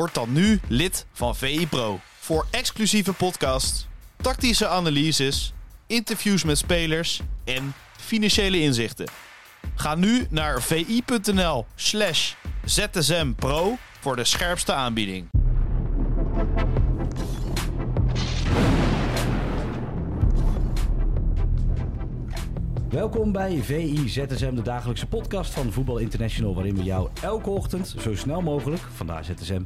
Word dan nu lid van VI Pro. Voor exclusieve podcasts, tactische analyses, interviews met spelers en financiële inzichten. Ga nu naar vi.nl slash zsmpro voor de scherpste aanbieding. Welkom bij VI ZSM, de dagelijkse podcast van Voetbal International, waarin we jou elke ochtend zo snel mogelijk, vandaar ZSM,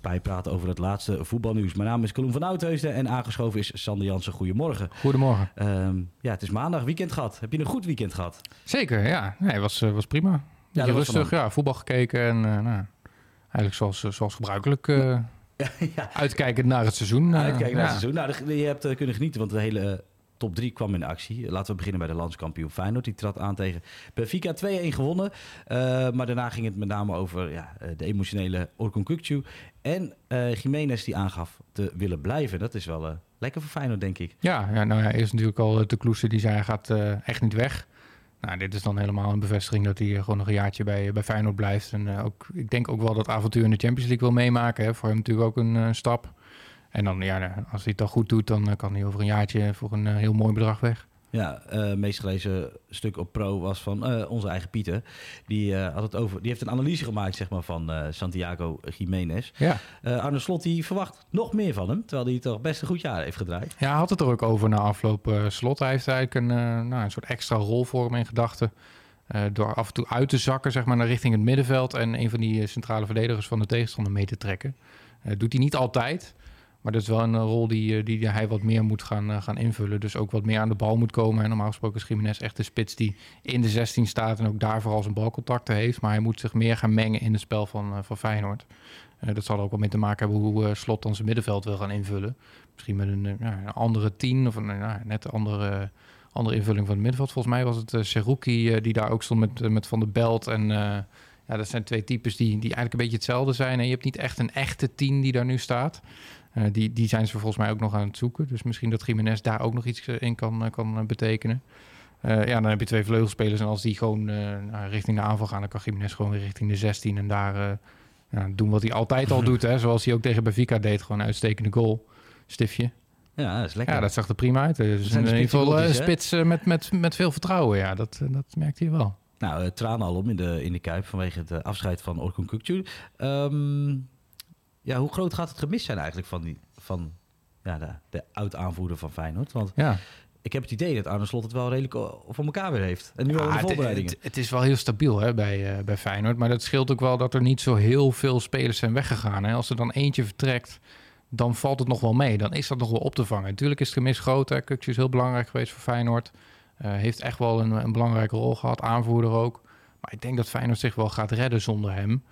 bijpraten over het laatste voetbalnieuws. Mijn naam is Colum van Oudheusden en aangeschoven is Sander Jansen. Goedemorgen. Goedemorgen. Ehm, ja, het is maandag, weekend gehad. Heb je een goed weekend gehad? Zeker, ja. Nee, was, eh, was prima. was rustig, ja. Voetbal gekeken en eh, nou, eigenlijk zoals, eh, zoals gebruikelijk ja, uitkijkend naar het seizoen. eh, uitkijken naar ja. het seizoen. Nou, je hebt kunnen genieten, want de hele top 3 kwam in actie. Laten we beginnen bij de landskampioen Feyenoord. Die trad aan tegen Benfica 2-1 gewonnen. Eh, maar daarna ging het met name over ja, eh, de emotionele Orkun Kukcu. En eh Jiménez die aangaf te willen blijven. Dat is wel lekker voor Feyenoord, denk ik. Ja, ja, nou ja, eerst natuurlijk al de Kloese die zei hij gaat echt niet weg. Nou, dit is dan helemaal een bevestiging dat hij gewoon nog een jaartje bij, bij Feyenoord blijft. En ook, ik denk ook wel dat avontuur in de Champions League wil meemaken. Hè. Voor hem natuurlijk ook een stap. En dan, ja, als hij het dan goed doet, dan eh, kan hij over een jaartje voor een eh, heel mooi bedrag weg. Ja, eh meest gelezen stuk op Pro was van onze eigen Pieter. Die, had het over, die heeft een analyse gemaakt zeg maar, van Santiago Jiménez. Ja. Arne Slot die verwacht nog meer van hem. Terwijl hij toch best een goed jaar heeft gedraaid. Ja, hij had het er ook over na afloop slot. Hij heeft eigenlijk een, nou, een soort extra rol voor hem in gedachten. Door af en toe uit te zakken zeg maar, naar richting het middenveld en een van die centrale verdedigers van de tegenstander mee te trekken. Doet hij niet altijd, maar dat is wel een eh, rol die, eh, die hij wat meer moet gaan, eh, gaan invullen. Dus ook wat meer aan de bal moet komen. En normaal gesproken is Jiménez echt de spits die in de 16 staat en ook daar vooral zijn balcontacten heeft. Maar hij moet zich meer gaan mengen in het spel van, van Feyenoord. Dat zal er ook wel mee te maken hebben hoe Slot dan zijn middenveld wil gaan invullen. Misschien met een, een andere tien of een eh, net andere, andere invulling van het middenveld. Volgens mij was het uh, die daar ook stond met, met Van der Belt. En ja, dat zijn twee types die, die eigenlijk een beetje hetzelfde zijn. En je hebt niet echt een echte tien die daar nu staat. Eh, die, die zijn ze volgens mij ook nog aan het zoeken. Dus misschien dat Jiménez daar ook nog iets eh, in kan, eh, kan betekenen. Ja, dan heb je twee vleugelspelers. En als die gewoon nou, richting de aanval gaan, dan kan Jiménez gewoon weer richting de 16. En daar ja, doen wat hij altijd al doet. Hè, zoals hij ook tegen Benfica deed. Gewoon een uitstekende goal. Stiftje. Ja, dat is lekker. Ja, dat zag er prima uit. Dus in de ieder geval spits met, met, met veel vertrouwen. Ja, dat, dat merkt hij wel. Nou, tranen al om in de, in de Kuip vanwege het afscheid van Orkun Kukcu. Um, ja, hoe groot gaat het gemis zijn eigenlijk van, die, van ja, de, de oud-aanvoerder van Feyenoord? Want ja. ik heb het idee dat Arne Slot het wel redelijk voor elkaar weer heeft. En nu al in de voorbereidingen. Het, het, is wel heel stabiel hè, bij, uh, bij Feyenoord. Maar dat scheelt ook wel dat er niet zo heel veel spelers zijn weggegaan. Hè. Als er dan eentje vertrekt, dan valt het nog wel mee. Dan is dat nog wel op te vangen. Natuurlijk is het gemis groot. Kukcu is heel belangrijk geweest voor Feyenoord. Uh, heeft echt wel een, een, belangrijke rol gehad, aanvoerder ook. Maar ik denk dat Feyenoord zich wel gaat redden zonder hem.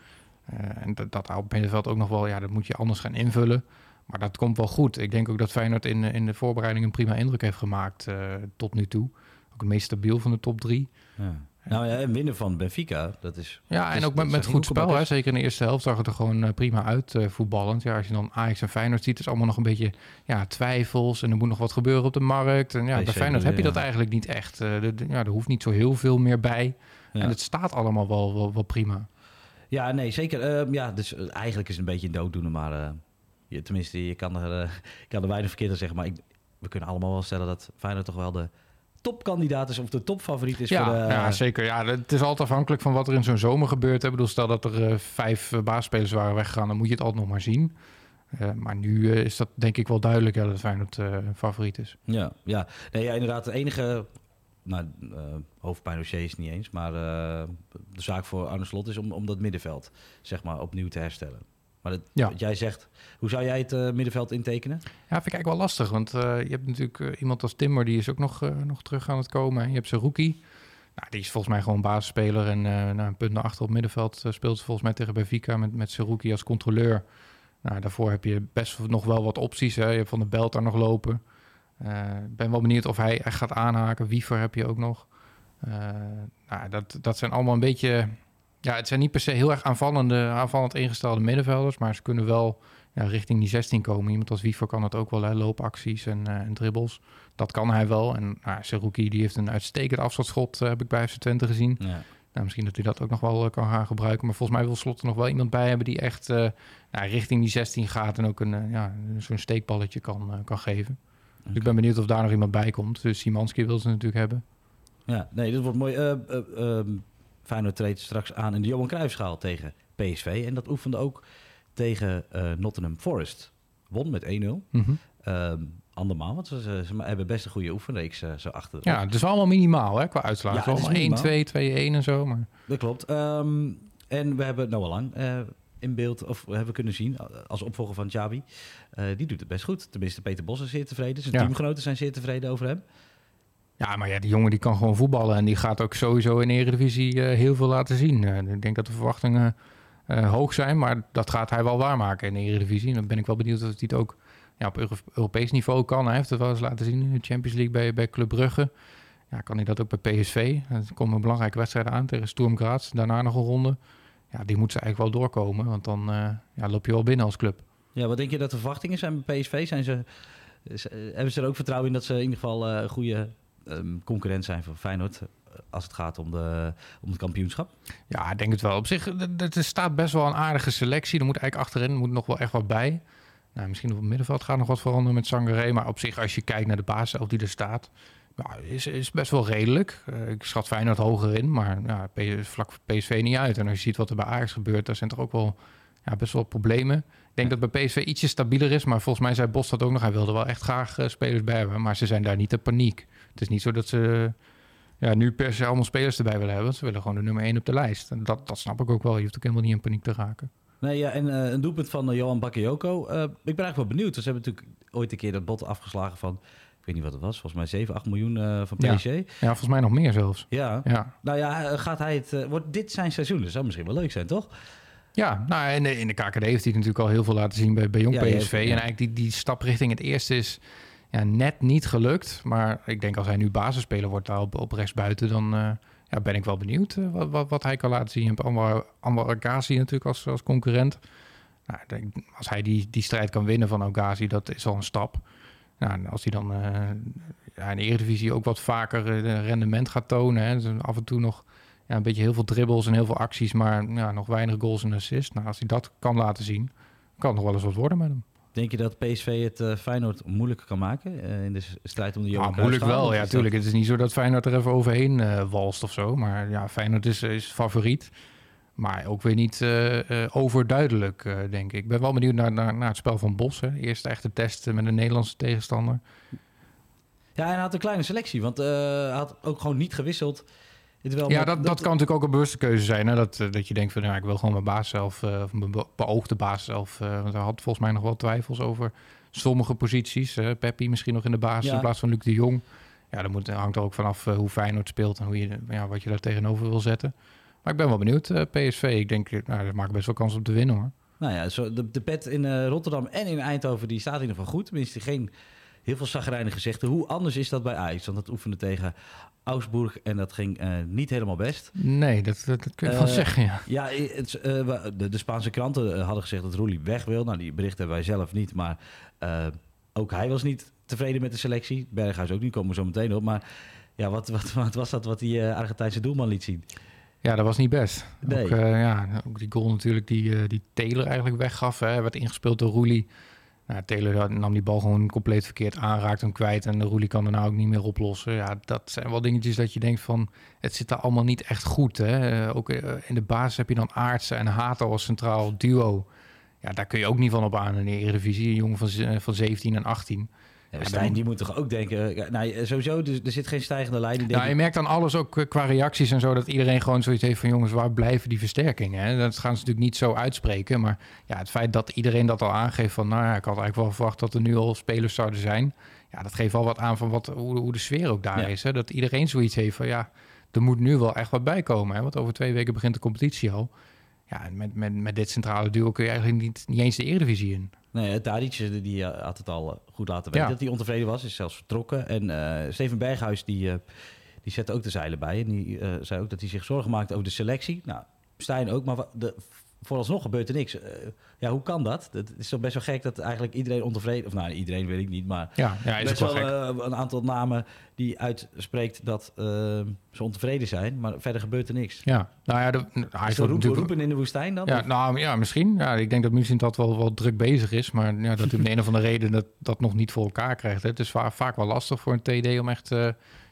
Uh, en dat, dat op middenveld ook nog wel, ja, dat moet je anders gaan invullen. Maar dat komt wel goed. Ik denk ook dat Feyenoord in, in de voorbereiding een prima indruk heeft gemaakt uh, tot nu toe. Ook het meest stabiel van de top drie. Ja. Nou ja, en winnen van Benfica, dat is... Ja, en ook met, met goed spel. Hè? Zeker in de eerste helft zag het er gewoon prima uit, uh, voetballend. Ja, als je dan Ajax en Feyenoord ziet, is allemaal nog een beetje ja, twijfels. En er moet nog wat gebeuren op de markt. En ja, bij Feyenoord heb je dat eigenlijk niet echt. Uh, de, de, ja, er hoeft niet zo heel veel meer bij. Ja. En het staat allemaal wel, wel, wel prima. Ja, nee, zeker. ja, dus eigenlijk is het een beetje een dooddoener, maar... Je, tenminste, je kan er, uh, kan er weinig verkeerd aan zeggen. Maar ik, we kunnen allemaal wel stellen dat Feyenoord toch wel de topkandidaat is of de topfavoriet is. Ja, voor de, ja zeker. Ja, het is altijd afhankelijk van wat er in zo'n zomer gebeurt. Ik bedoel, stel dat er uh, vijf uh, baasspelers waren weggegaan, dan moet je het altijd nog maar zien. Uh, maar nu is dat denk ik wel duidelijk dat Feyenoord favoriet is. Ja, ja. Nee, ja, inderdaad. De enige nou, hoofdpijndossier is niet eens, maar de zaak voor Arne Slot is om, om dat middenveld zeg maar, opnieuw te herstellen. Maar dat, ja. wat jij zegt, hoe zou jij het uh, middenveld intekenen? Ja, vind ik eigenlijk wel lastig. Want uh, je hebt natuurlijk uh, iemand als Timmer, die is ook nog, nog terug aan het komen. En je hebt zijn rookie. Nou, die is volgens mij gewoon basisspeler. En uh, nou, een punt naar achter op middenveld uh, speelt ze volgens mij tegen Benfica met, met Seruki als controleur. Nou, daarvoor heb je best nog wel wat opties. Hè. Je hebt Van de Belt daar nog lopen. Ik uh, ben wel benieuwd of hij echt gaat aanhaken. Wiever heb je ook nog. nou, dat, dat zijn allemaal een beetje... Ja, het zijn niet per se heel erg aanvallende, aanvallend ingestelde middenvelders. Maar ze kunnen wel ja, richting die 16 komen. Iemand als Wiever kan het ook wel, hè, loopacties en, en dribbles. Dat kan hij wel. En nou, Seruki die heeft een uitstekend afstandsschot, uh, heb ik bij FC Twente gezien. Ja. Nou, misschien dat hij dat ook nog wel uh, kan gaan gebruiken. Maar volgens mij wil Slot er nog wel iemand bij hebben die echt uh, nou, richting die 16 gaat en ook een, ja, zo'n steekballetje kan, kan geven. Dus ik ben benieuwd of daar nog iemand bij komt. Dus Simanski wil ze natuurlijk hebben. Ja, nee, dat wordt mooi. Uh, um, Feyenoord treedt straks aan in de Johan Cruijffschaal tegen PSV. En dat oefende ook tegen Nottingham Forest. Won met 1-0. Mm -hmm. um, andermaal. Want ze, ze, ze, hebben best een goede oefenreeks uh, zo achter. Ja, het is allemaal minimaal hè, qua uitslag. Ja, allemaal 1, 2, 2, 1 en zo. Maar... Dat klopt. Um, en we hebben Noah Lang uh, in beeld, of we hebben kunnen zien, als opvolger van Javi. Uh, die doet het best goed. Tenminste, Peter Bos is zeer tevreden. Zijn ja. teamgenoten zijn zeer tevreden over hem. Ja, maar ja, die jongen die kan gewoon voetballen. En die gaat ook sowieso in de Eredivisie heel veel laten zien. ik denk dat de verwachtingen hoog zijn. Maar dat gaat hij wel waarmaken in de Eredivisie. En dan ben ik wel benieuwd of hij het ook ja, op Europees niveau kan. Hij heeft het wel eens laten zien in de Champions League bij, bij Club Brugge. Ja, kan hij dat ook bij PSV? Er komen een belangrijke wedstrijden aan tegen Sturm Graz. Daarna nog een ronde. Ja, die moet ze eigenlijk wel doorkomen, want dan uh, ja, loop je wel binnen als club. Ja, wat denk je dat de verwachtingen zijn bij PSV? Zijn ze, hebben ze er ook vertrouwen in dat ze in ieder geval uh, een goede um, concurrent zijn voor Feyenoord als het gaat om, de, om het kampioenschap? Ja, ik denk het wel. Op zich, er staat best wel een aardige selectie. Er moet eigenlijk achterin moet nog wel echt wat bij. Nou, misschien op het middenveld gaat nog wat veranderen met Sangaré. Maar op zich, als je kijkt naar de basis die er staat, nou, is, is best wel redelijk. Uh, ik schat Feyenoord hoger in, maar ja, vlak voor PSV niet uit. En als je ziet wat er bij Ajax gebeurt, daar zijn toch ook wel ja, best wel problemen. Ik denk dat bij PSV ietsje stabieler is, maar volgens mij zei Bos dat ook nog. Hij wilde wel echt graag uh, spelers bij hebben, maar ze zijn daar niet in paniek. Het is niet zo dat ze ja, nu per se allemaal spelers erbij willen hebben. Ze willen gewoon de nummer 1 op de lijst. En dat, dat snap ik ook wel. Je hoeft ook helemaal niet in paniek te raken. Nee, ja, en uh, een doelpunt van uh, Johan Bakayoko. Uh, ik ben eigenlijk wel benieuwd. Ze hebben natuurlijk ooit een keer dat bot afgeslagen van... Ik weet niet wat het was. Volgens mij 7, 8 miljoen van PSG. Ja. ja. volgens mij nog meer zelfs. Ja. ja. Nou ja, gaat hij het... wordt dit zijn seizoen? Dat zou misschien wel leuk zijn, toch? Ja, nou in de, in de KKD heeft hij natuurlijk al heel veel laten zien bij, bij jong ja, PSV. En eigenlijk die, die stap richting het eerste is ja, net niet gelukt. Maar ik denk als hij nu basisspeler wordt daar op, op rechtsbuiten... dan ja, ben ik wel benieuwd wat, wat, wat, hij kan laten zien. Je hebt Anwar, Anwar Agassi natuurlijk als, als concurrent. Nou, denk, als hij die, die strijd kan winnen van Agassi, dat is al een stap. Nou, als hij dan uh, ja, in de Eredivisie ook wat vaker uh, rendement gaat tonen. Hè, dus af en toe nog ja, een beetje heel veel dribbles en heel veel acties, maar ja, nog weinig goals en assists. Nou, als hij dat kan laten zien, kan het nog wel eens wat worden met hem. Denk je dat PSV het uh, Feyenoord moeilijker kan maken uh, in de strijd om de Johan ah, Moeilijk wel, ja, tuurlijk. Het is niet zo dat Feyenoord er even overheen uh, walst of zo. Maar ja, Feyenoord is, is favoriet. Maar ook weer niet overduidelijk, denk ik. Ik ben wel benieuwd naar, naar, naar het spel van Bos. Hè. Eerste echte test met een Nederlandse tegenstander. Ja, en hij had een kleine selectie. Want hij had ook gewoon niet gewisseld ja, dat, dat, kan natuurlijk ook een bewuste keuze zijn. Hè? Dat, eh, dat je denkt van, nou, ik wil gewoon mijn baas zelf, of mijn beoogde baas zelf. Want hij had volgens mij nog wel twijfels over sommige posities. Peppi misschien nog in de basis in plaats van Luc de Jong. Ja, dat moet, hangt er ook vanaf hoe Feyenoord speelt en hoe je, ja, wat je daar tegenover wil zetten. Maar ik ben wel benieuwd, PSV. Ik denk, nou, dat maakt best wel kans om te winnen hoor. Nou ja, zo de, de pet in Rotterdam en in Eindhoven, die staat in ieder geval goed. Tenminste, geen heel veel zagrijnige gezegden. Hoe anders is dat bij Ajax? Want dat oefende tegen Augsburg en dat ging uh, niet helemaal best. Nee, dat, dat, dat kun je uh, wel zeggen, ja. Ja, het, de, de, Spaanse kranten hadden gezegd dat Roelie weg wil. Nou, die berichten hebben wij zelf niet, maar ook hij was niet tevreden met de selectie. Berghuis ook niet, komen we zo meteen op. Maar ja, wat, wat, wat was dat wat die Argentijnse doelman liet zien? Ja, dat was niet best. Nee. Ook, ja, ook die goal natuurlijk die, die Taylor eigenlijk weggaf. Hè, werd ingespeeld door Roelie. Nou, Taylor nam die bal gewoon compleet verkeerd aan, raakt hem kwijt en de Roelie kan er nou ook niet meer oplossen. Ja, dat zijn wel dingetjes dat je denkt van, het zit daar allemaal niet echt goed. Hè? Eh, ook eh, in de basis heb je dan Aartsen en Hato als centraal duo. Ja, daar kun je ook niet van op aan in de Eredivisie. Een jongen van, eh, van 17 en 18. Ja, Stijn, die moet toch ook denken... Nou, sowieso, er, er zit geen stijgende lijn. Die nou, je merkt dan alles ook qua reacties en zo... dat iedereen gewoon zoiets heeft van... jongens, waar blijven die versterkingen? Hè? Dat gaan ze natuurlijk niet zo uitspreken. Maar ja, het feit dat iedereen dat al aangeeft van... nou ja, ik had eigenlijk wel verwacht dat er nu al spelers zouden zijn... ja, dat geeft wel wat aan van wat, hoe, hoe de sfeer ook daar is. Hè? Dat iedereen zoiets heeft van... ja, er moet nu wel echt wat bij komen. Hè? Want over twee weken begint de competitie al. Ja, en met, met, met dit centrale duo kun je eigenlijk niet, niet eens de Eredivisie in. Nee, Tadic die, die eh, had het al eh, goed laten weten Ja. dat hij ontevreden was. Is zelfs vertrokken. En eh, Steven Berghuis die, die zette ook de zeilen bij. En die zei ook dat hij zich zorgen maakte over de selectie. Nou, Stijn ook. Maar de, vooralsnog gebeurt er niks. Eh, ja, hoe kan dat? Het is toch best wel gek dat eigenlijk iedereen ontevreden... Of nou, iedereen weet ik niet, maar... Ja, ja is best wel eh, een aantal namen die uitspreekt dat eh, ze ontevreden zijn. Maar verder gebeurt er niks. Ja, nou ja, de, hij Is is roepen, in de woestijn dan? Ja, Of- nou ja, misschien. Ja, ik denk dat München dat wel, wel druk bezig is. Maar ja, dat hij om de een of andere reden dat, dat nog niet voor elkaar krijgt. Hè. Het is va- vaak wel lastig voor een TD om echt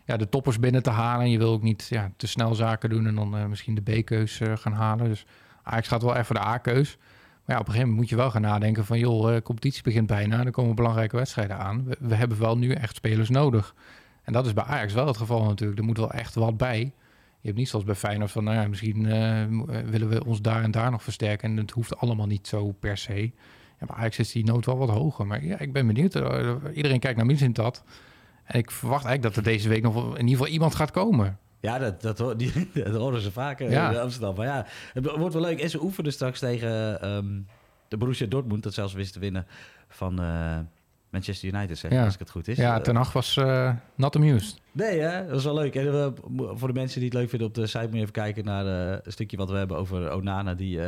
ja, de toppers binnen te halen. En je wil ook niet ja, te snel zaken doen en dan misschien de B-keus gaan halen. Dus Ajax gaat wel even voor de A-keus. Maar ja, op een gegeven moment moet je wel gaan nadenken van... joh, eh, competitie begint bijna, er komen belangrijke wedstrijden aan. We, hebben wel nu echt spelers nodig. En dat is bij Ajax wel het geval natuurlijk. Er moet wel echt wat bij. Je hebt niet zoals bij Feyenoord van, nou ja, misschien eh, willen we ons daar en daar nog versterken. En het hoeft allemaal niet zo per se. Ja, bij Ajax is die nood wel wat hoger. Maar ja, ik ben benieuwd. Eh, Iedereen kijkt naar Mislintat. En ik verwacht eigenlijk dat er deze week nog in ieder geval iemand gaat komen. Ja, dat, dat, die, dat horen ze vaker Ja. in Amsterdam. Maar ja, het wordt wel leuk. En ze oefenen straks tegen ehm, de Borussia Dortmund, dat zelfs wist te winnen van eh, Manchester United, zeg, Ja. als ik het goed is. Ja, Ten Hag was eh, not amused. Nee, hè? dat is wel leuk. En we, voor de mensen die het leuk vinden op de site, moet je even kijken naar een stukje wat we hebben over Onana, die,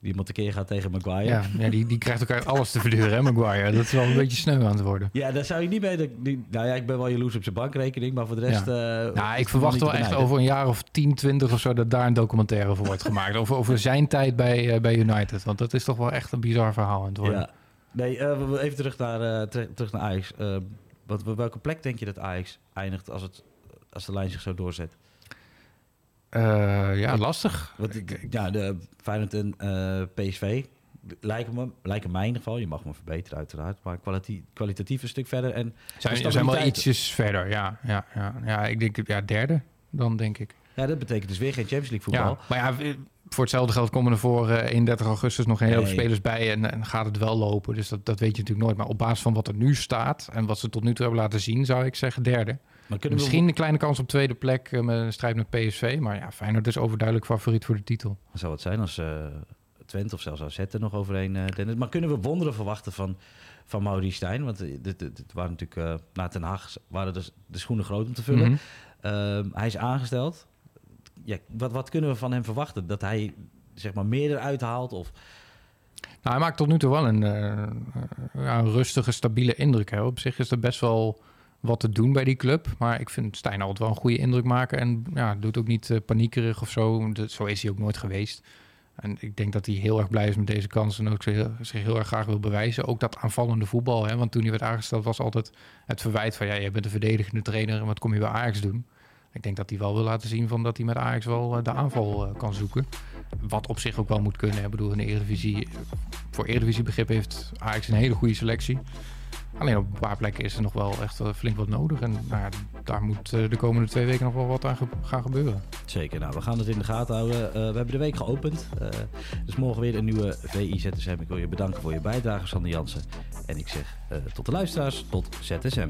die iemand tekeer gaat tegen Maguire. Ja, ja die, die krijgt elkaar alles te verduren, hè, Maguire. Dat is wel een beetje sneu aan het worden. Ja, daar zou je niet mee... die- Nou ja, ik ben wel jaloers op zijn bankrekening, maar voor de rest... Ja. eh, Nou, ik verwacht wel echt over een jaar of 10, 20 of zo... dat daar een documentaire voor wordt gemaakt. Over, over zijn tijd bij, eh, bij United. Want dat is toch wel echt een bizar verhaal aan het worden. Ja. Nee, eh, even terug naar, ter- terug naar Ajax. Wat, welke plek denk je dat Ajax eindigt als, het, als de lijn zich zo doorzet? Eh, ja, lastig. Want, ja, de Feyenoord en eh, PSV lijken, me, lijken mij in ieder geval, je mag me verbeteren uiteraard, maar kwaliti- kwalitatief een stuk verder. En Zijn, zijn wel ietsjes verder, ja. Ja, ja, ja ik denk ja, derde dan, denk ik. Ja, dat betekent dus weer geen Champions League voetbal. Ja, maar ja, voor hetzelfde geld komen er voor eh 31 augustus nog een Nee. spelers bij en, en gaat het wel lopen. Dus dat, dat weet je natuurlijk nooit. Maar op basis van wat er nu staat en wat ze tot nu toe hebben laten zien, zou ik zeggen derde. Maar kunnen Misschien een kleine kans op tweede plek eh, met een strijd met PSV. Maar ja, Feyenoord is overduidelijk favoriet voor de titel. zou het zijn als eh Twente of zelfs AZ er nog overheen, eh Dennis. Maar kunnen we wonderen verwachten van, van Maurice Stijn? Want dit waren natuurlijk, eh na Den Haag waren de, de schoenen groot om te vullen. Mhm. Ehm, hij is aangesteld. Ja, wat, wat kunnen we van hem verwachten? Dat hij zeg maar meer eruit haalt? Of... Nou, hij maakt tot nu toe wel een, ja, een rustige, stabiele indruk. Hè. Op zich is er best wel wat te doen bij die club. Maar ik vind Stijn altijd wel een goede indruk maken. En ja, doet ook niet eh, paniekerig of zo. Zo is hij ook nooit geweest. En ik denk dat hij heel erg blij is met deze kans. En ook zich heel, erg graag wil bewijzen. Ook dat aanvallende voetbal. Hè. Want toen hij werd aangesteld was altijd het verwijt van... ja, jij bent een verdedigende trainer en wat kom je bij Ajax doen? Ik denk dat hij wel wil laten zien van dat hij met Ajax wel eh, de aanval eh, kan zoeken. Wat op zich ook wel moet kunnen. Ik bedoel, de Eredivisie voor Eredivisie begrip heeft Ajax een hele goede selectie. Alleen op een paar plekken is er nog wel echt eh, flink wat nodig. En nou daar moet eh, de komende twee weken nog wel wat aan gaan gebeuren. Zeker, nou, we gaan het in de gaten houden. Eh, we hebben de week geopend. Eh, dus morgen weer een nieuwe VI ZSM. Ik wil je bedanken voor je bijdrage, Sander Jansen. En ik zeg tot de luisteraars, tot ZSM.